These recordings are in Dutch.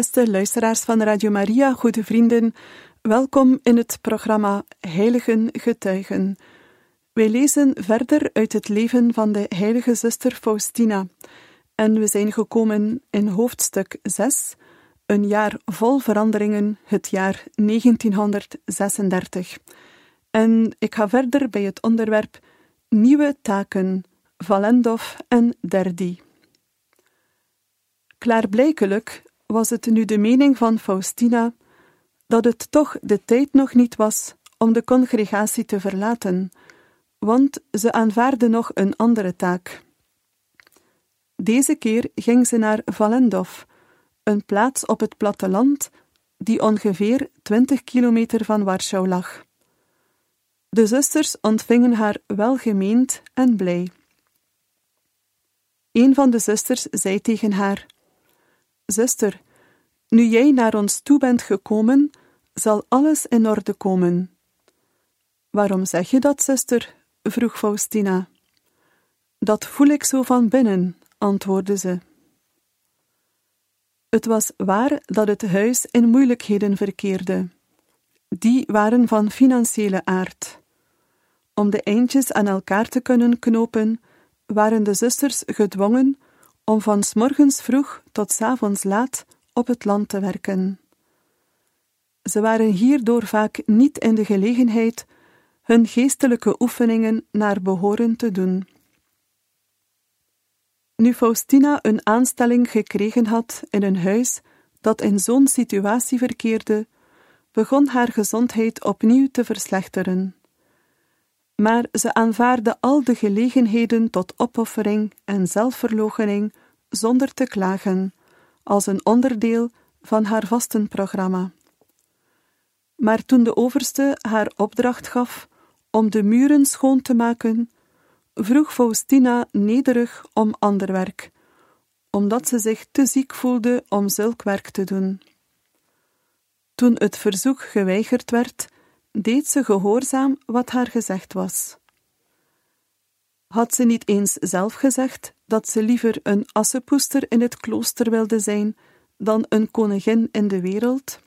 Beste luisteraars van Radio Maria, goede vrienden, welkom in het programma Heiligen Getuigen. Wij lezen verder uit het leven van de heilige zuster Faustina en we zijn gekomen in hoofdstuk 6, een jaar vol veranderingen, het jaar 1936. En ik ga verder bij het onderwerp Nieuwe taken, Valendov en Derdi. Klaarblijkelijk was het nu de mening van Faustina dat het toch de tijd nog niet was om de congregatie te verlaten, want ze aanvaarde nog een andere taak. Deze keer ging ze naar Valendov, een plaats op het platteland die ongeveer twintig kilometer van Warschau lag. De zusters ontvingen haar welgemeend en blij. Een van de zusters zei tegen haar: Zuster, nu jij naar ons toe bent gekomen, zal alles in orde komen. Waarom zeg je dat, zuster? vroeg Faustina. Dat voel ik zo van binnen, antwoordde ze. Het was waar dat het huis in moeilijkheden verkeerde. Die waren van financiële aard. Om de eindjes aan elkaar te kunnen knopen, waren de zusters gedwongen om van s morgens vroeg tot s avonds laat op het land te werken. Ze waren hierdoor vaak niet in de gelegenheid hun geestelijke oefeningen naar behoren te doen. Nu Faustina een aanstelling gekregen had in een huis dat in zo'n situatie verkeerde, begon haar gezondheid opnieuw te verslechteren. Maar ze aanvaarde al de gelegenheden tot opoffering en zelfverloochening zonder te klagen, als een onderdeel van haar vastenprogramma. Maar toen de overste haar opdracht gaf om de muren schoon te maken, vroeg Faustina nederig om ander werk, omdat ze zich te ziek voelde om zulk werk te doen. Toen het verzoek geweigerd werd, deed ze gehoorzaam wat haar gezegd was. Had ze niet eens zelf gezegd dat ze liever een assenpoester in het klooster wilde zijn dan een koningin in de wereld?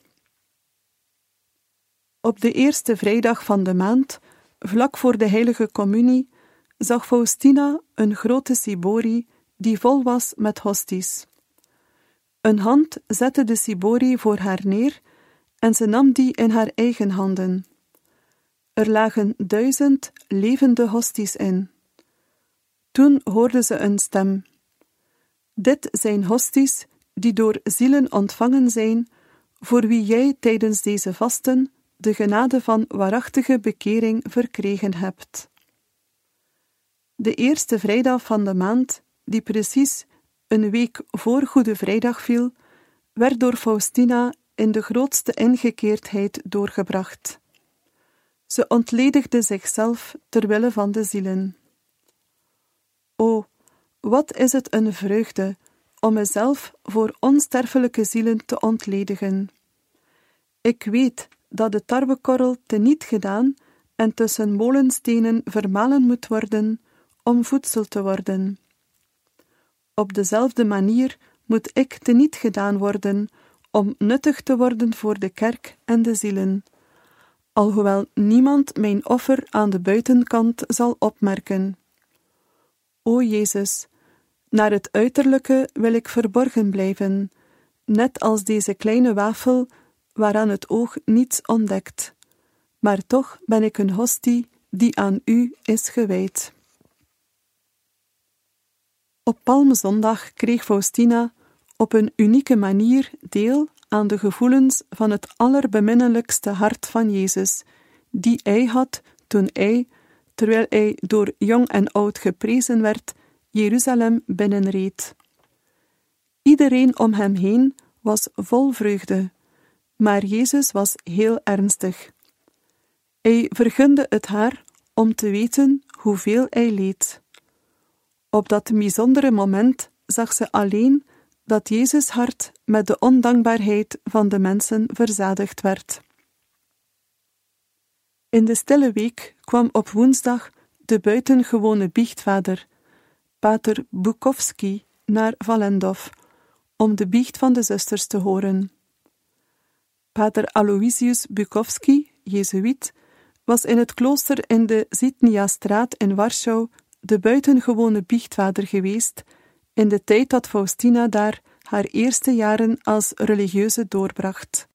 Op de eerste vrijdag van de maand, vlak voor de heilige communie, zag Faustina een grote cibori die vol was met hosties. Een hand zette de cibori voor haar neer en ze nam die in haar eigen handen. Er lagen duizend levende hosties in. Toen hoorde ze een stem. Dit zijn hosties die door zielen ontvangen zijn, voor wie jij tijdens deze vasten de genade van waarachtige bekering verkregen hebt. De eerste vrijdag van de maand, die precies een week voor Goede Vrijdag viel, werd door Faustina in de grootste ingekeerdheid doorgebracht. Ze ontledigde zichzelf ter wille van de zielen. O, wat is het een vreugde om mezelf voor onsterfelijke zielen te ontledigen. Ik weet dat de tarwekorrel teniet gedaan en tussen molenstenen vermalen moet worden om voedsel te worden. Op dezelfde manier moet ik teniet gedaan worden om nuttig te worden voor de kerk en de zielen, alhoewel niemand mijn offer aan de buitenkant zal opmerken. O Jezus, naar het uiterlijke wil ik verborgen blijven, net als deze kleine wafel waaraan het oog niets ontdekt. Maar toch ben ik een hostie die aan u is gewijd. Op Palmzondag kreeg Faustina op een unieke manier deel aan de gevoelens van het allerbeminnelijkste hart van Jezus, die hij had toen hij, terwijl hij door jong en oud geprezen werd, Jeruzalem binnenreed. Iedereen om hem heen was vol vreugde, maar Jezus was heel ernstig. Hij vergunde het haar om te weten hoeveel hij leed. Op dat bijzondere moment zag ze alleen dat Jezus hart met de ondankbaarheid van de mensen verzadigd werd. In de stille week kwam op woensdag de buitengewone biechtvader, pater Bukowski, naar Valendov, om de biecht van de zusters te horen. Pater Aloysius Bukowski, jezuïet, was in het klooster in de Zitnia-straat in Warschau de buitengewone biechtvader geweest in de tijd dat Faustina daar haar eerste jaren als religieuze doorbracht.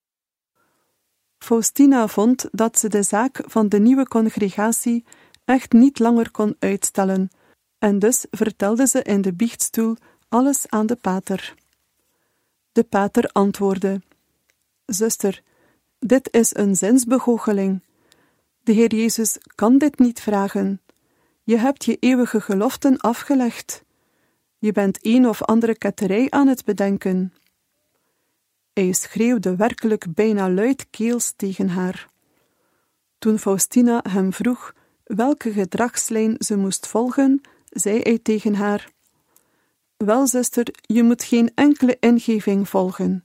Faustina vond dat ze de zaak van de nieuwe congregatie echt niet langer kon uitstellen, en dus vertelde ze in de biechtstoel alles aan de pater. De pater antwoordde: Zuster, dit is een zinsbegoocheling. De Heer Jezus kan dit niet vragen. Je hebt je eeuwige geloften afgelegd. Je bent een of andere ketterij aan het bedenken. Hij schreeuwde werkelijk bijna luidkeels tegen haar. Toen Faustina hem vroeg welke gedragslijn ze moest volgen, zei hij tegen haar: Wel, zuster, je moet geen enkele ingeving volgen.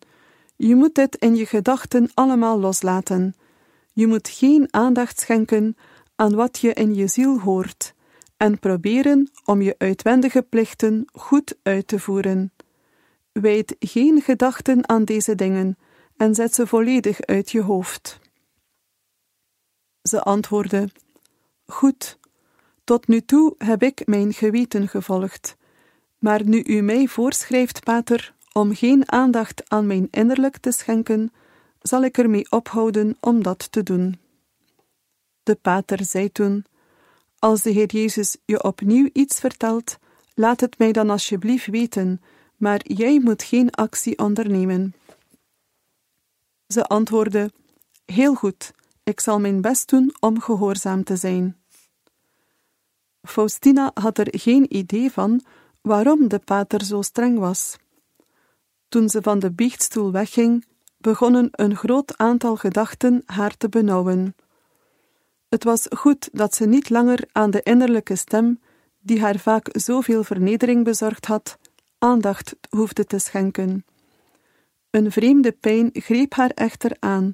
Je moet dit in je gedachten allemaal loslaten. Je moet geen aandacht schenken aan wat je in je ziel hoort en proberen om je uitwendige plichten goed uit te voeren. Wijd geen gedachten aan deze dingen en zet ze volledig uit je hoofd. Ze antwoordde: Goed, tot nu toe heb ik mijn geweten gevolgd, maar nu u mij voorschrijft, pater, om geen aandacht aan mijn innerlijk te schenken, zal ik ermee ophouden om dat te doen. De pater zei toen: Als de Heer Jezus je opnieuw iets vertelt, laat het mij dan alsjeblieft weten, maar jij moet geen actie ondernemen. Ze antwoordde: Heel goed, ik zal mijn best doen om gehoorzaam te zijn. Faustina had er geen idee van waarom de pater zo streng was. Toen ze van de biechtstoel wegging, begonnen een groot aantal gedachten haar te benauwen. Het was goed dat ze niet langer aan de innerlijke stem, die haar vaak zoveel vernedering bezorgd had, aandacht hoefde te schenken. Een vreemde pijn greep haar echter aan,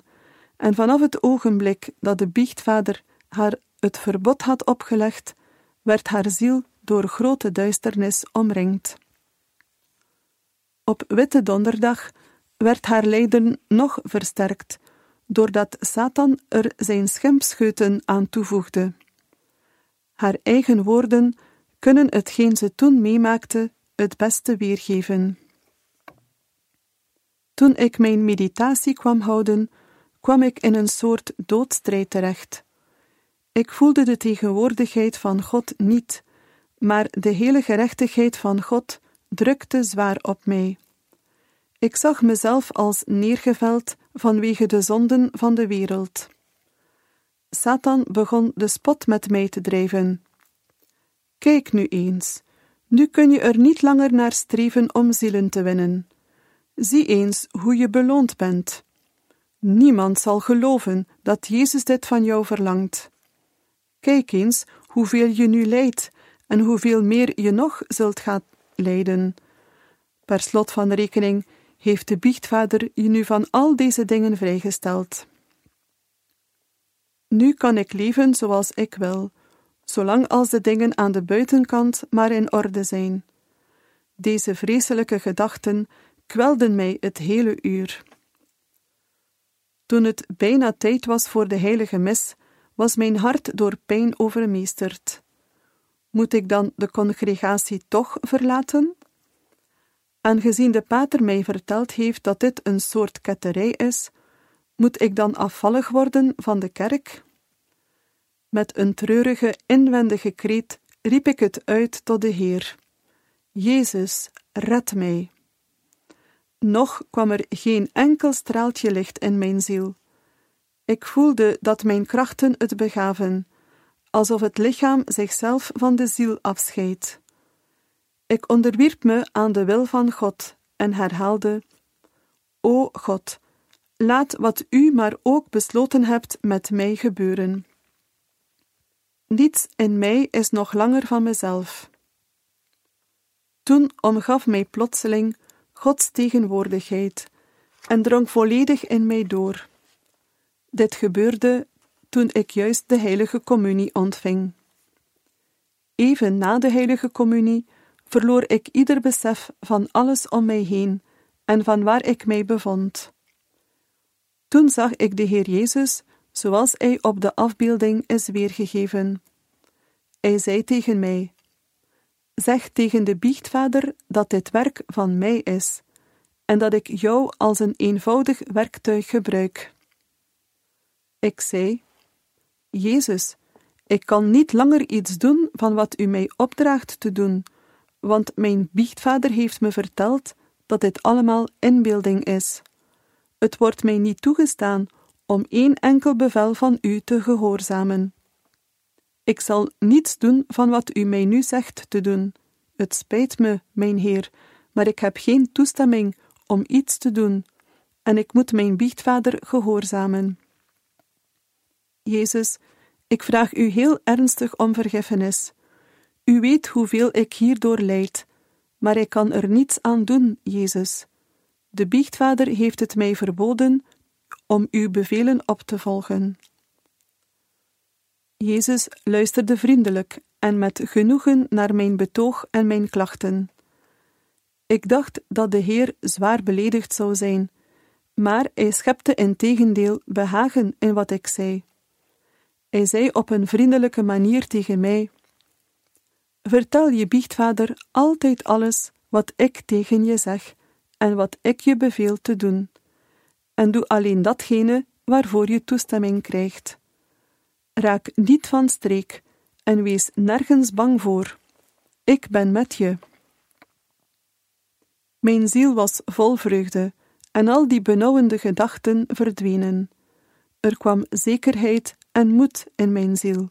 en vanaf het ogenblik dat de biechtvader haar het verbod had opgelegd, werd haar ziel door grote duisternis omringd. Op Witte Donderdag werd haar lijden nog versterkt, doordat Satan er zijn schimpscheuten aan toevoegde. Haar eigen woorden kunnen hetgeen ze toen meemaakte het beste weergeven. Toen ik mijn meditatie kwam houden, kwam ik in een soort doodstrijd terecht. Ik voelde de tegenwoordigheid van God niet, maar de hele gerechtigheid van God drukte zwaar op mij. Ik zag mezelf als neergeveld vanwege de zonden van de wereld. Satan begon de spot met mij te drijven. Kijk nu eens, nu kun je er niet langer naar streven om zielen te winnen. Zie eens hoe je beloond bent. Niemand zal geloven dat Jezus dit van jou verlangt. Kijk eens hoeveel je nu lijdt en hoeveel meer je nog zult gaan lijden. Per slot van rekening heeft de biechtvader je nu van al deze dingen vrijgesteld. Nu kan ik leven zoals ik wil, zolang als de dingen aan de buitenkant maar in orde zijn. Deze vreselijke gedachten kwelden mij het hele uur. Toen het bijna tijd was voor de heilige mis, was mijn hart door pijn overmeesterd. Moet ik dan de congregatie toch verlaten? Aangezien de pater mij verteld heeft dat dit een soort ketterij is, moet ik dan afvallig worden van de kerk? Met een treurige inwendige kreet riep ik het uit tot de Heer: Jezus, red mij. Nog kwam er geen enkel straaltje licht in mijn ziel. Ik voelde dat mijn krachten het begaven, alsof het lichaam zichzelf van de ziel afscheidt. Ik onderwierp me aan de wil van God en herhaalde: O God, laat wat u maar ook besloten hebt met mij gebeuren. Niets in mij is nog langer van mezelf. Toen omgaf mij plotseling Gods tegenwoordigheid en drong volledig in mij door. Dit gebeurde toen ik juist de heilige communie ontving. Even na de heilige communie verloor ik ieder besef van alles om mij heen en van waar ik mij bevond. Toen zag ik de Heer Jezus zoals hij op de afbeelding is weergegeven. Hij zei tegen mij: Zeg tegen de biechtvader dat dit werk van mij is en dat ik jou als een eenvoudig werktuig gebruik. Ik zei: Jezus, ik kan niet langer iets doen van wat u mij opdraagt te doen, want mijn biechtvader heeft me verteld dat dit allemaal inbeelding is. Het wordt mij niet toegestaan om één enkel bevel van u te gehoorzamen. Ik zal niets doen van wat u mij nu zegt te doen. Het spijt me, mijn Heer, maar ik heb geen toestemming om iets te doen, en ik moet mijn biechtvader gehoorzamen. Jezus, ik vraag u heel ernstig om vergiffenis. U weet hoeveel ik hierdoor lijd, maar ik kan er niets aan doen, Jezus. De biechtvader heeft het mij verboden om uw bevelen op te volgen. Jezus luisterde vriendelijk en met genoegen naar mijn betoog en mijn klachten. Ik dacht dat de Heer zwaar beledigd zou zijn, maar hij schepte in tegendeel behagen in wat ik zei. Hij zei op een vriendelijke manier tegen mij: Vertel je biechtvader altijd alles wat ik tegen je zeg en wat ik je beveel te doen, en doe alleen datgene waarvoor je toestemming krijgt. Raak niet van streek en wees nergens bang voor. Ik ben met je. Mijn ziel was vol vreugde en al die benauwende gedachten verdwenen. Er kwam zekerheid en moed in mijn ziel.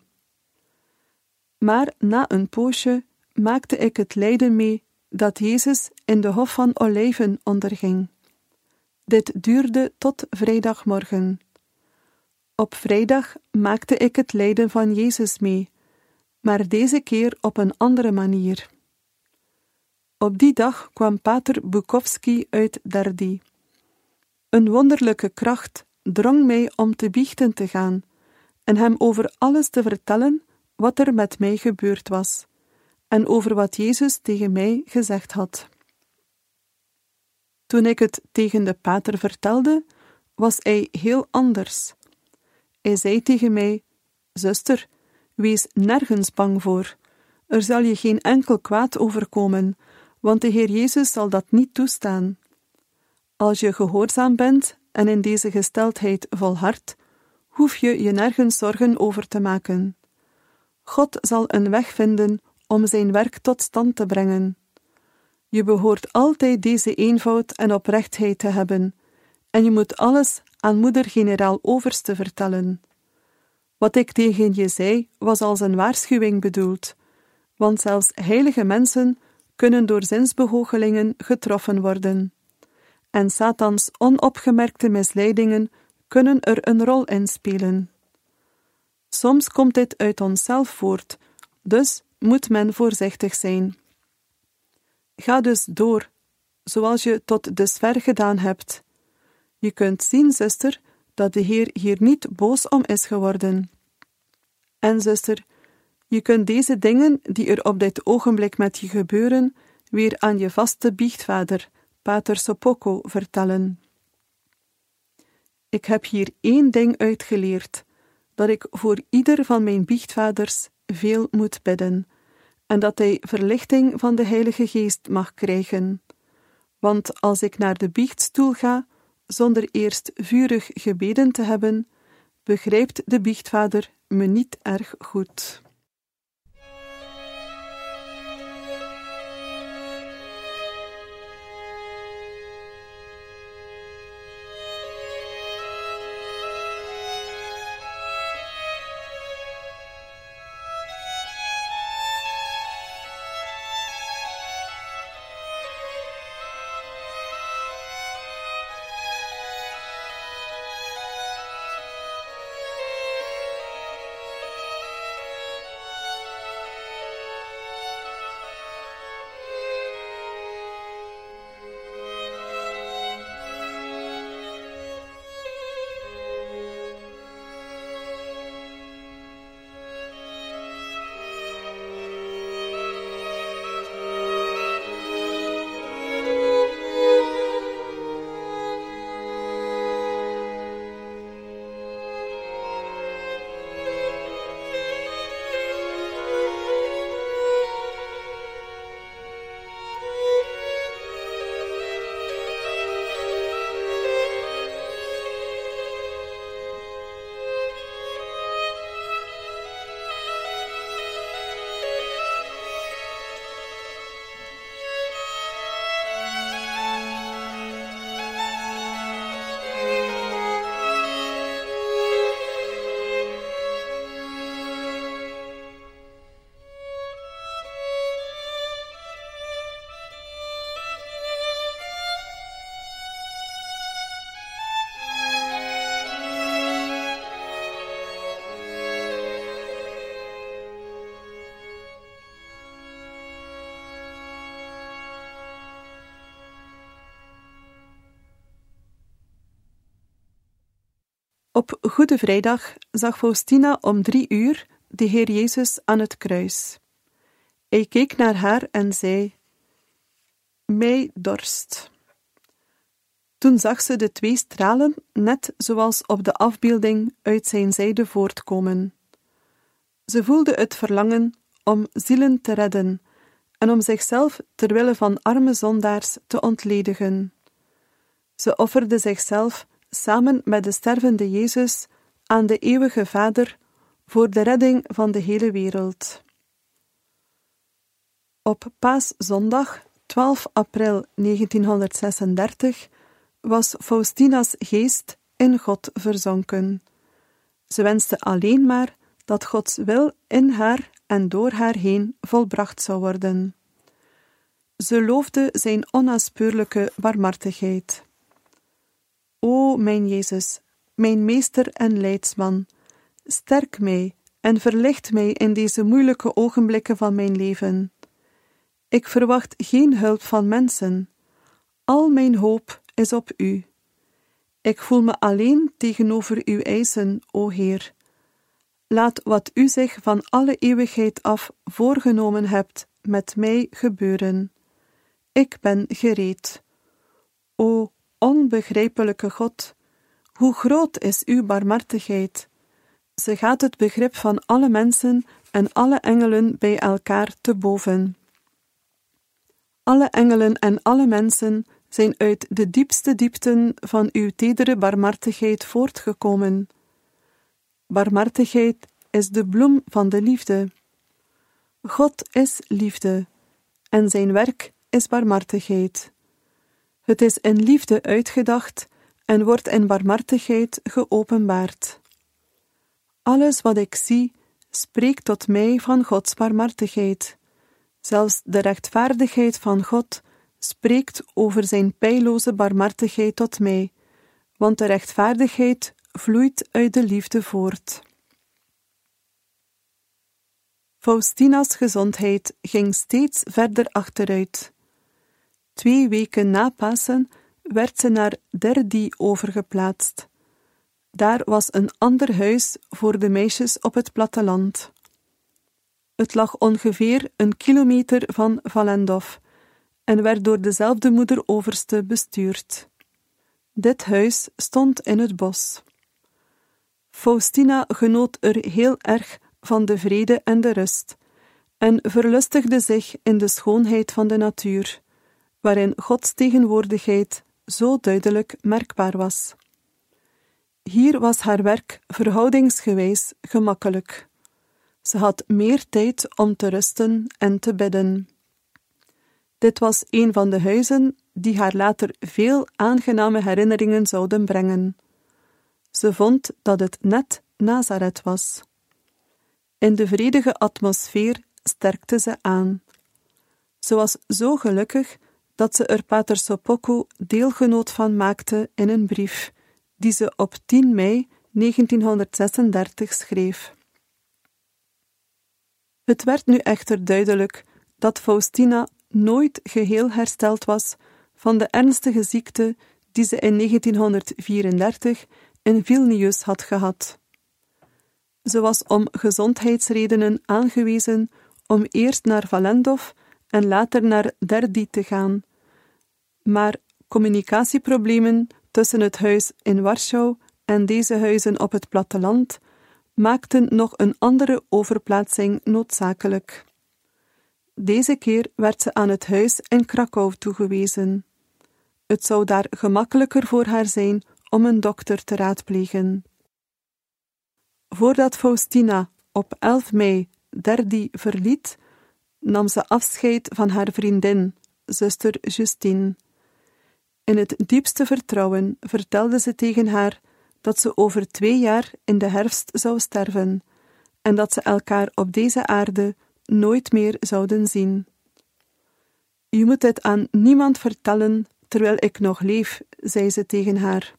Maar na een poosje maakte ik het lijden mee dat Jezus in de Hof van Olijven onderging. Dit duurde tot vrijdagmorgen. Op vrijdag maakte ik het lijden van Jezus mee, maar deze keer op een andere manier. Op die dag kwam Pater Bukowski uit Dardi. Een wonderlijke kracht drong mij om te biechten te gaan en hem over alles te vertellen wat er met mij gebeurd was en over wat Jezus tegen mij gezegd had. Toen ik het tegen de pater vertelde, was hij heel anders. Hij zei tegen mij: Zuster, wees nergens bang voor. Er zal je geen enkel kwaad overkomen, want de Heer Jezus zal dat niet toestaan. Als je gehoorzaam bent en in deze gesteldheid volhardt, hoef je je nergens zorgen over te maken. God zal een weg vinden om zijn werk tot stand te brengen. Je behoort altijd deze eenvoud en oprechtheid te hebben, en je moet alles aan moeder-generaal Overste vertellen. Wat ik tegen je zei, was als een waarschuwing bedoeld, want zelfs heilige mensen kunnen door zinsbehoogelingen getroffen worden. En Satans onopgemerkte misleidingen kunnen er een rol in spelen. Soms komt dit uit onszelf voort, dus moet men voorzichtig zijn. Ga dus door, zoals je tot dusver gedaan hebt. Je kunt zien, zuster, dat de Heer hier niet boos om is geworden. En zuster, je kunt deze dingen die er op dit ogenblik met je gebeuren, weer aan je vaste biechtvader, Pater Sopoko, vertellen. Ik heb hier één ding uitgeleerd: dat ik voor ieder van mijn biechtvaders veel moet bidden, en dat hij verlichting van de Heilige Geest mag krijgen. Want als ik naar de biechtstoel ga, zonder eerst vurig gebeden te hebben, begrijpt de biechtvader me niet erg goed. Op Goede Vrijdag zag Faustina om drie uur de Heer Jezus aan het kruis. Hij keek naar haar en zei: Mij dorst. Toen zag ze de twee stralen, net zoals op de afbeelding, uit zijn zijde voortkomen. Ze voelde het verlangen om zielen te redden en om zichzelf ter wille van arme zondaars te ontledigen. Ze offerde zichzelf samen met de stervende Jezus aan de eeuwige Vader voor de redding van de hele wereld. Op Paaszondag 12 april 1936 was Faustina's geest in God verzonken. Ze wenste alleen maar dat Gods wil in haar en door haar heen volbracht zou worden. Ze loofde zijn onnaspeurlijke barmhartigheid. O mijn Jezus, mijn meester en leidsman, sterk mij en verlicht mij in deze moeilijke ogenblikken van mijn leven. Ik verwacht geen hulp van mensen. Al mijn hoop is op U. Ik voel me alleen tegenover Uw eisen, o Heer. Laat wat U zich van alle eeuwigheid af voorgenomen hebt met mij gebeuren. Ik ben gereed. O onbegrijpelijke God, hoe groot is uw barmhartigheid! Ze gaat het begrip van alle mensen en alle engelen bij elkaar te boven. Alle engelen en alle mensen zijn uit de diepste diepten van uw tedere barmhartigheid voortgekomen. Barmhartigheid is de bloem van de liefde. God is liefde, en zijn werk is barmhartigheid. Het is in liefde uitgedacht en wordt in barmhartigheid geopenbaard. Alles wat ik zie, spreekt tot mij van Gods barmhartigheid. Zelfs de rechtvaardigheid van God spreekt over zijn pijloze barmhartigheid tot mij, want de rechtvaardigheid vloeit uit de liefde voort. Faustina's gezondheid ging steeds verder achteruit. Twee weken na Pasen werd ze naar Derdi overgeplaatst. Daar was een ander huis voor de meisjes op het platteland. Het lag ongeveer een kilometer van Valendov en werd door dezelfde moeder-overste bestuurd. Dit huis stond in het bos. Faustina genoot er heel erg van de vrede en de rust, en verlustigde zich in de schoonheid van de natuur, waarin Gods tegenwoordigheid zo duidelijk merkbaar was. Hier was haar werk verhoudingsgewijs gemakkelijk. Ze had meer tijd om te rusten en te bidden. Dit was een van de huizen die haar later veel aangename herinneringen zouden brengen. Ze vond dat het net Nazareth was. In de vredige atmosfeer sterkte ze aan. Ze was zo gelukkig dat ze er Pater Sopoku deelgenoot van maakte in een brief, die ze op 10 mei 1936 schreef. Het werd nu echter duidelijk dat Faustina nooit geheel hersteld was van de ernstige ziekte die ze in 1934 in Vilnius had gehad. Ze was om gezondheidsredenen aangewezen om eerst naar Valendov en later naar Derdi te gaan. Maar communicatieproblemen tussen het huis in Warschau en deze huizen op het platteland maakten nog een andere overplaatsing noodzakelijk. Deze keer werd ze aan het huis in Krakau toegewezen. Het zou daar gemakkelijker voor haar zijn om een dokter te raadplegen. Voordat Faustina op 11 mei Derdi verliet, nam ze afscheid van haar vriendin, zuster Justine. In het diepste vertrouwen vertelde ze tegen haar dat ze over twee jaar in de herfst zou sterven en dat ze elkaar op deze aarde nooit meer zouden zien. Je moet het aan niemand vertellen terwijl ik nog leef, zei ze tegen haar.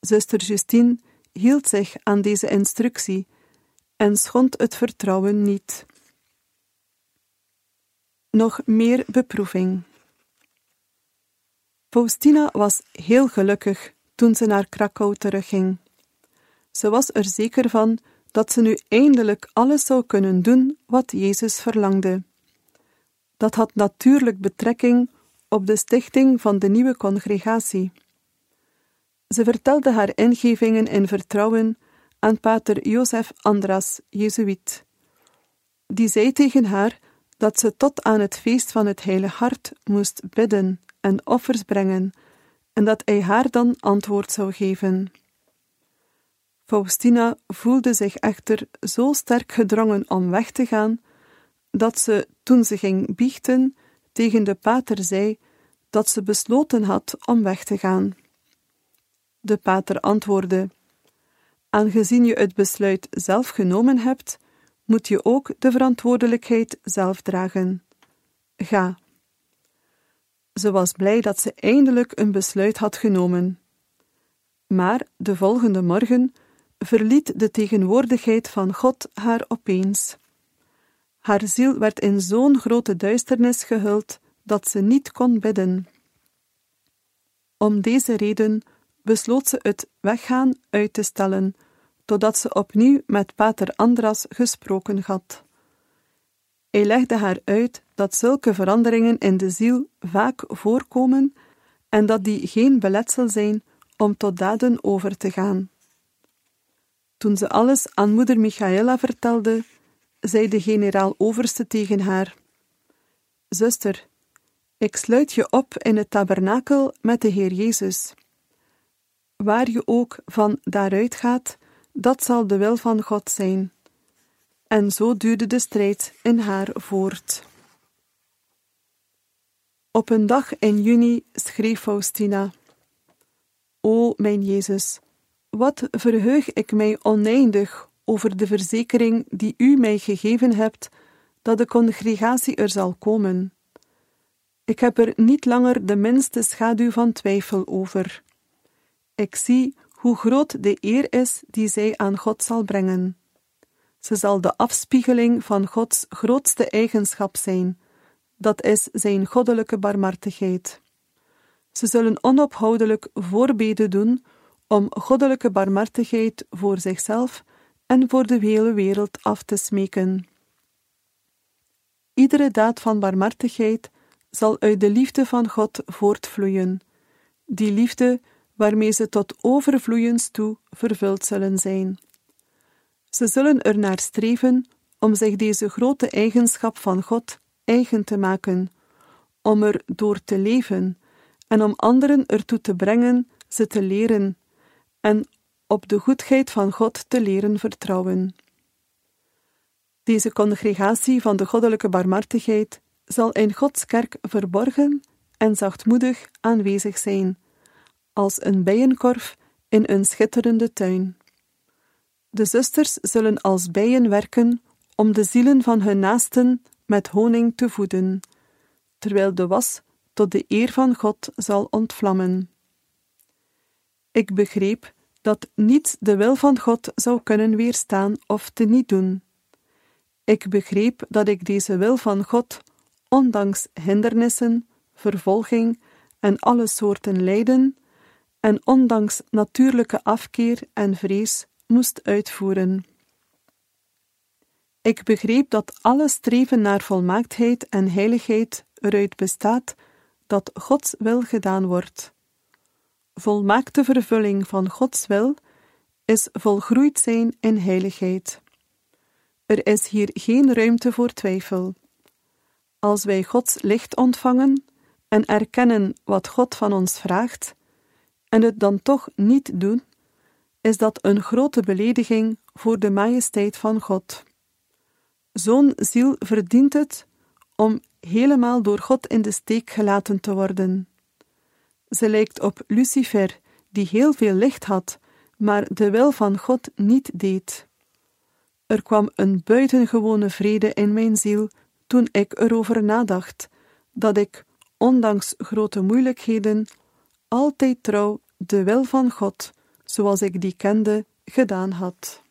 Zuster Justine hield zich aan deze instructie en schond het vertrouwen niet. Nog meer beproeving. Faustina was heel gelukkig toen ze naar Krakau terugging. Ze was er zeker van dat ze nu eindelijk alles zou kunnen doen wat Jezus verlangde. Dat had natuurlijk betrekking op de stichting van de nieuwe congregatie. Ze vertelde haar ingevingen in vertrouwen aan pater Jozef Andras, Jezuïet. Die zei tegen haar dat ze tot aan het feest van het Heilige Hart moest bidden en offers brengen, en dat hij haar dan antwoord zou geven. Faustina voelde zich echter zo sterk gedrongen om weg te gaan, dat ze, toen ze ging biechten, tegen de pater zei dat ze besloten had om weg te gaan. De pater antwoordde: Aangezien je het besluit zelf genomen hebt, moet je ook de verantwoordelijkheid zelf dragen. Ga. Ze was blij dat ze eindelijk een besluit had genomen. Maar de volgende morgen verliet de tegenwoordigheid van God haar opeens. Haar ziel werd in zo'n grote duisternis gehuld dat ze niet kon bidden. Om deze reden besloot ze het weggaan uit te stellen, totdat ze opnieuw met pater Andras gesproken had. Hij legde haar uit dat zulke veranderingen in de ziel vaak voorkomen en dat die geen beletsel zijn om tot daden over te gaan. Toen ze alles aan moeder Michaela vertelde, zei de generaal-overste tegen haar: Zuster, ik sluit je op in het tabernakel met de Heer Jezus. Waar je ook van daaruit gaat, dat zal de wil van God zijn. En zo duurde de strijd in haar voort. Op een dag in juni schreef Faustina: O mijn Jezus, wat verheug ik mij oneindig over de verzekering die u mij gegeven hebt dat de congregatie er zal komen. Ik heb er niet langer de minste schaduw van twijfel over. Ik zie hoe groot de eer is die zij aan God zal brengen. Ze zal de afspiegeling van Gods grootste eigenschap zijn, dat is zijn goddelijke barmhartigheid. Ze zullen onophoudelijk voorbeden doen om goddelijke barmhartigheid voor zichzelf en voor de hele wereld af te smeken. Iedere daad van barmhartigheid zal uit de liefde van God voortvloeien, die liefde waarmee ze tot overvloeiens toe vervuld zullen zijn. Ze zullen er naar streven om zich deze grote eigenschap van God eigen te maken, om er door te leven en om anderen ertoe te brengen ze te leren en op de goedheid van God te leren vertrouwen. Deze congregatie van de goddelijke barmhartigheid zal in Gods kerk verborgen en zachtmoedig aanwezig zijn, als een bijenkorf in een schitterende tuin. De zusters zullen als bijen werken om de zielen van hun naasten met honing te voeden, terwijl de was tot de eer van God zal ontvlammen. Ik begreep dat niets de wil van God zou kunnen weerstaan of te niet doen. Ik begreep dat ik deze wil van God, ondanks hindernissen, vervolging en alle soorten lijden, en ondanks natuurlijke afkeer en vrees, moest uitvoeren. Ik begreep dat alle streven naar volmaaktheid en heiligheid eruit bestaat dat Gods wil gedaan wordt volmaakte vervulling van Gods wil is volgroeid zijn in heiligheid. Er is hier geen ruimte voor twijfel. Als wij Gods licht ontvangen en erkennen wat God van ons vraagt, en het dan toch niet doen, is dat een grote belediging voor de majesteit van God. Zo'n ziel verdient het om helemaal door God in de steek gelaten te worden. Ze lijkt op Lucifer, die heel veel licht had, maar de wil van God niet deed. Er kwam een buitengewone vrede in mijn ziel toen ik erover nadacht, dat ik, ondanks grote moeilijkheden, altijd trouw de wil van God, zoals ik die kende, gedaan had.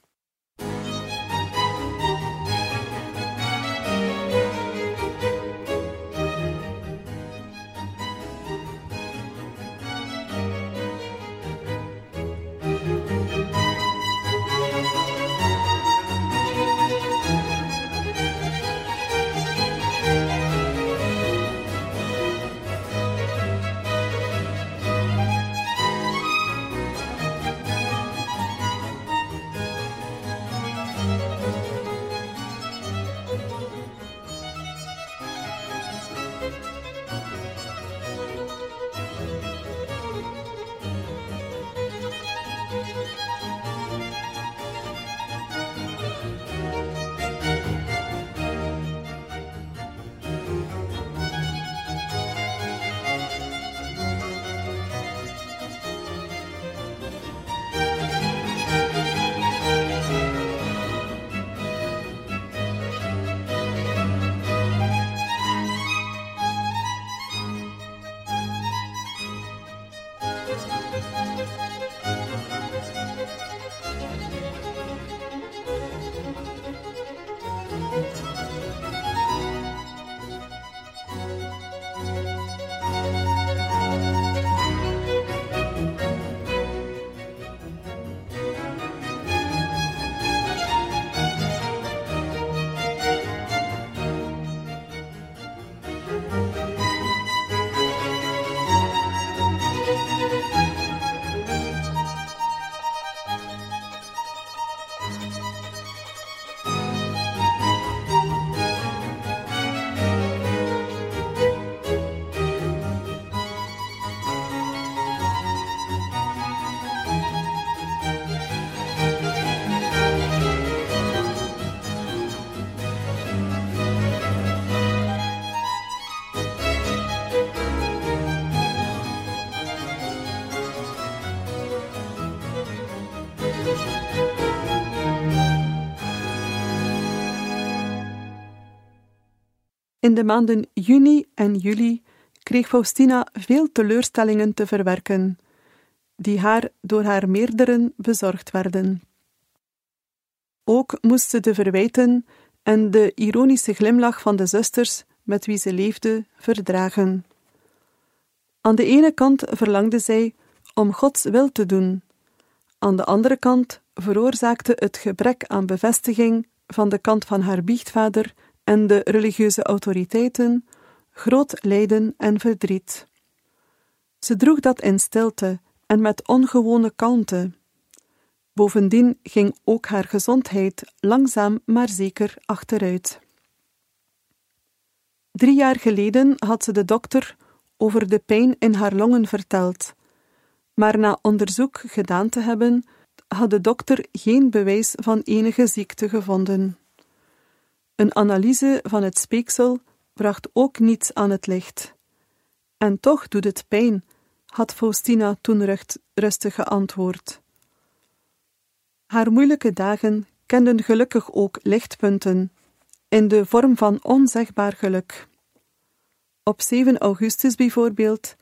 In de maanden juni en juli kreeg Faustina veel teleurstellingen te verwerken, die haar door haar meerderen bezorgd werden. Ook moest ze de verwijten en de ironische glimlach van de zusters met wie ze leefde verdragen. Aan de ene kant verlangde zij om Gods wil te doen, aan de andere kant veroorzaakte het gebrek aan bevestiging van de kant van haar biechtvader en de religieuze autoriteiten groot lijden en verdriet. Ze droeg dat in stilte en met ongewone kalmte. Bovendien ging ook haar gezondheid langzaam maar zeker achteruit. Drie jaar geleden had ze de dokter over de pijn in haar longen verteld, maar na onderzoek gedaan te hebben, had de dokter geen bewijs van enige ziekte gevonden. Een analyse van het speeksel bracht ook niets aan het licht. En toch doet het pijn, had Faustina toen rustig geantwoord. Haar moeilijke dagen kenden gelukkig ook lichtpunten, in de vorm van onzegbaar geluk. Op 7 augustus bijvoorbeeld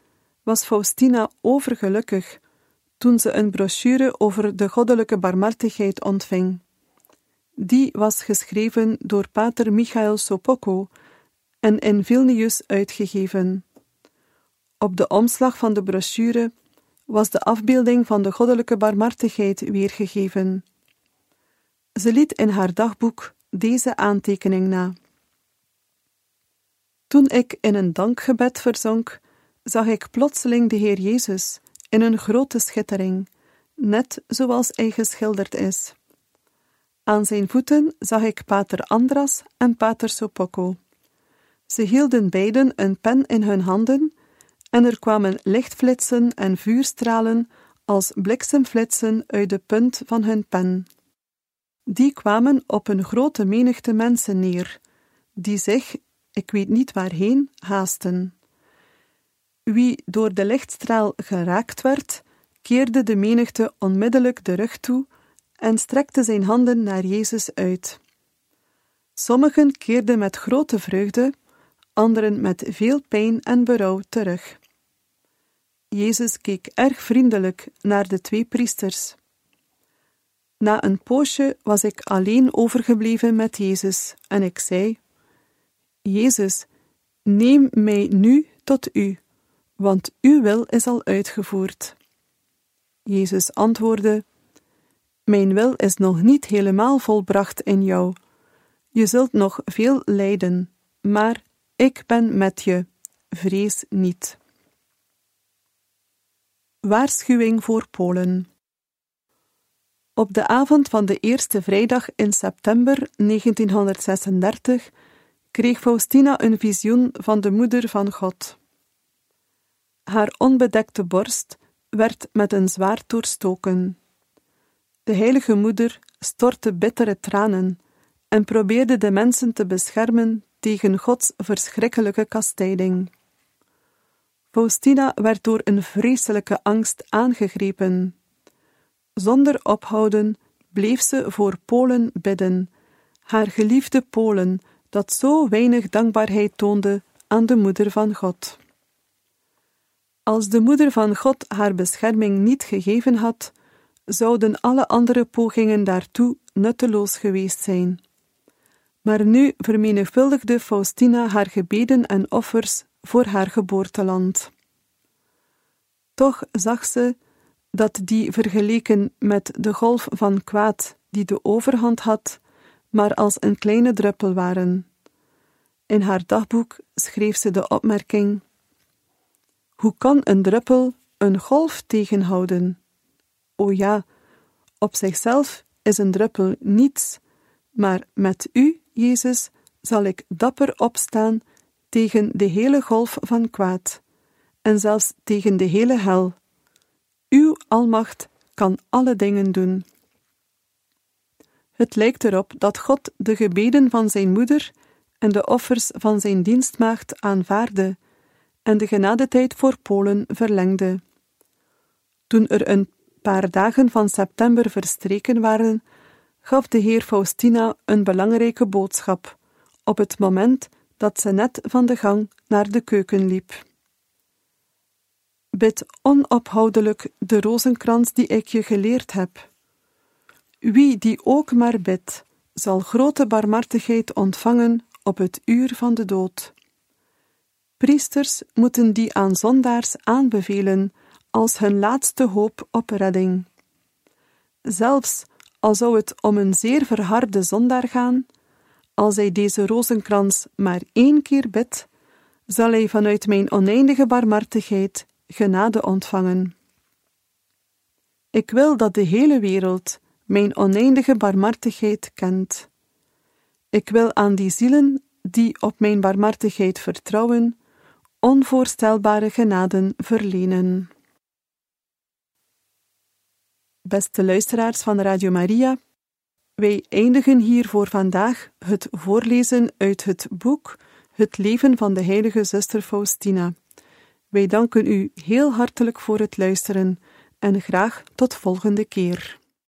was Faustina overgelukkig toen ze een brochure over de goddelijke barmhartigheid ontving. Die was geschreven door pater Michael Sopocco en in Vilnius uitgegeven. Op de omslag van de brochure was de afbeelding van de goddelijke barmhartigheid weergegeven. Ze liet in haar dagboek deze aantekening na. Toen ik in een dankgebed verzonk, zag ik plotseling de Heer Jezus in een grote schittering, net zoals hij geschilderd is. Aan zijn voeten zag ik pater Andras en pater Sopocco. Ze hielden beiden een pen in hun handen en er kwamen lichtflitsen en vuurstralen als bliksemflitsen uit de punt van hun pen. Die kwamen op een grote menigte mensen neer, die zich, ik weet niet waarheen, haasten. Wie door de lichtstraal geraakt werd, keerde de menigte onmiddellijk de rug toe en strekte zijn handen naar Jezus uit. Sommigen keerden met grote vreugde, anderen met veel pijn en berouw terug. Jezus keek erg vriendelijk naar de twee priesters. Na een poosje was ik alleen overgebleven met Jezus en ik zei: Jezus, neem mij nu tot u, want uw wil is al uitgevoerd. Jezus antwoordde: Mijn wil is nog niet helemaal volbracht in jou. Je zult nog veel lijden, maar ik ben met je. Vrees niet. Waarschuwing voor Polen. Op de avond van de eerste vrijdag in september 1936 kreeg Faustina een visioen van de Moeder van God. Haar onbedekte borst werd met een zwaard doorstoken. De heilige moeder stortte bittere tranen en probeerde de mensen te beschermen tegen Gods verschrikkelijke kastijding. Faustina werd door een vreselijke angst aangegrepen. Zonder ophouden bleef ze voor Polen bidden, haar geliefde Polen, dat zo weinig dankbaarheid toonde aan de Moeder van God. Als de Moeder van God haar bescherming niet gegeven had, zouden alle andere pogingen daartoe nutteloos geweest zijn. Maar nu vermenigvuldigde Faustina haar gebeden en offers voor haar geboorteland. Toch zag ze dat die vergeleken met de golf van kwaad die de overhand had, maar als een kleine druppel waren. In haar dagboek schreef ze de opmerking: Hoe kan een druppel een golf tegenhouden? O ja, op zichzelf is een druppel niets, maar met u, Jezus, zal ik dapper opstaan tegen de hele golf van kwaad, en zelfs tegen de hele hel. Uw almacht kan alle dingen doen. Het lijkt erop dat God de gebeden van zijn moeder en de offers van zijn dienstmaagd aanvaarde en de genadetijd voor Polen verlengde. Toen er een paar dagen van september verstreken waren, gaf de heer Faustina een belangrijke boodschap, op het moment dat ze net van de gang naar de keuken liep. Bid onophoudelijk de rozenkrans die ik je geleerd heb. Wie die ook maar bidt, zal grote barmhartigheid ontvangen op het uur van de dood. Priesters moeten die aan zondaars aanbevelen als hun laatste hoop op redding. Zelfs al zou het om een zeer verharde zondaar gaan, als hij deze rozenkrans maar één keer bidt, zal hij vanuit mijn oneindige barmhartigheid genade ontvangen. Ik wil dat de hele wereld mijn oneindige barmhartigheid kent. Ik wil aan die zielen die op mijn barmhartigheid vertrouwen, onvoorstelbare genaden verlenen. Beste luisteraars van Radio Maria, wij eindigen hier voor vandaag het voorlezen uit het boek Het leven van de heilige zuster Faustina. Wij danken u heel hartelijk voor het luisteren en graag tot volgende keer.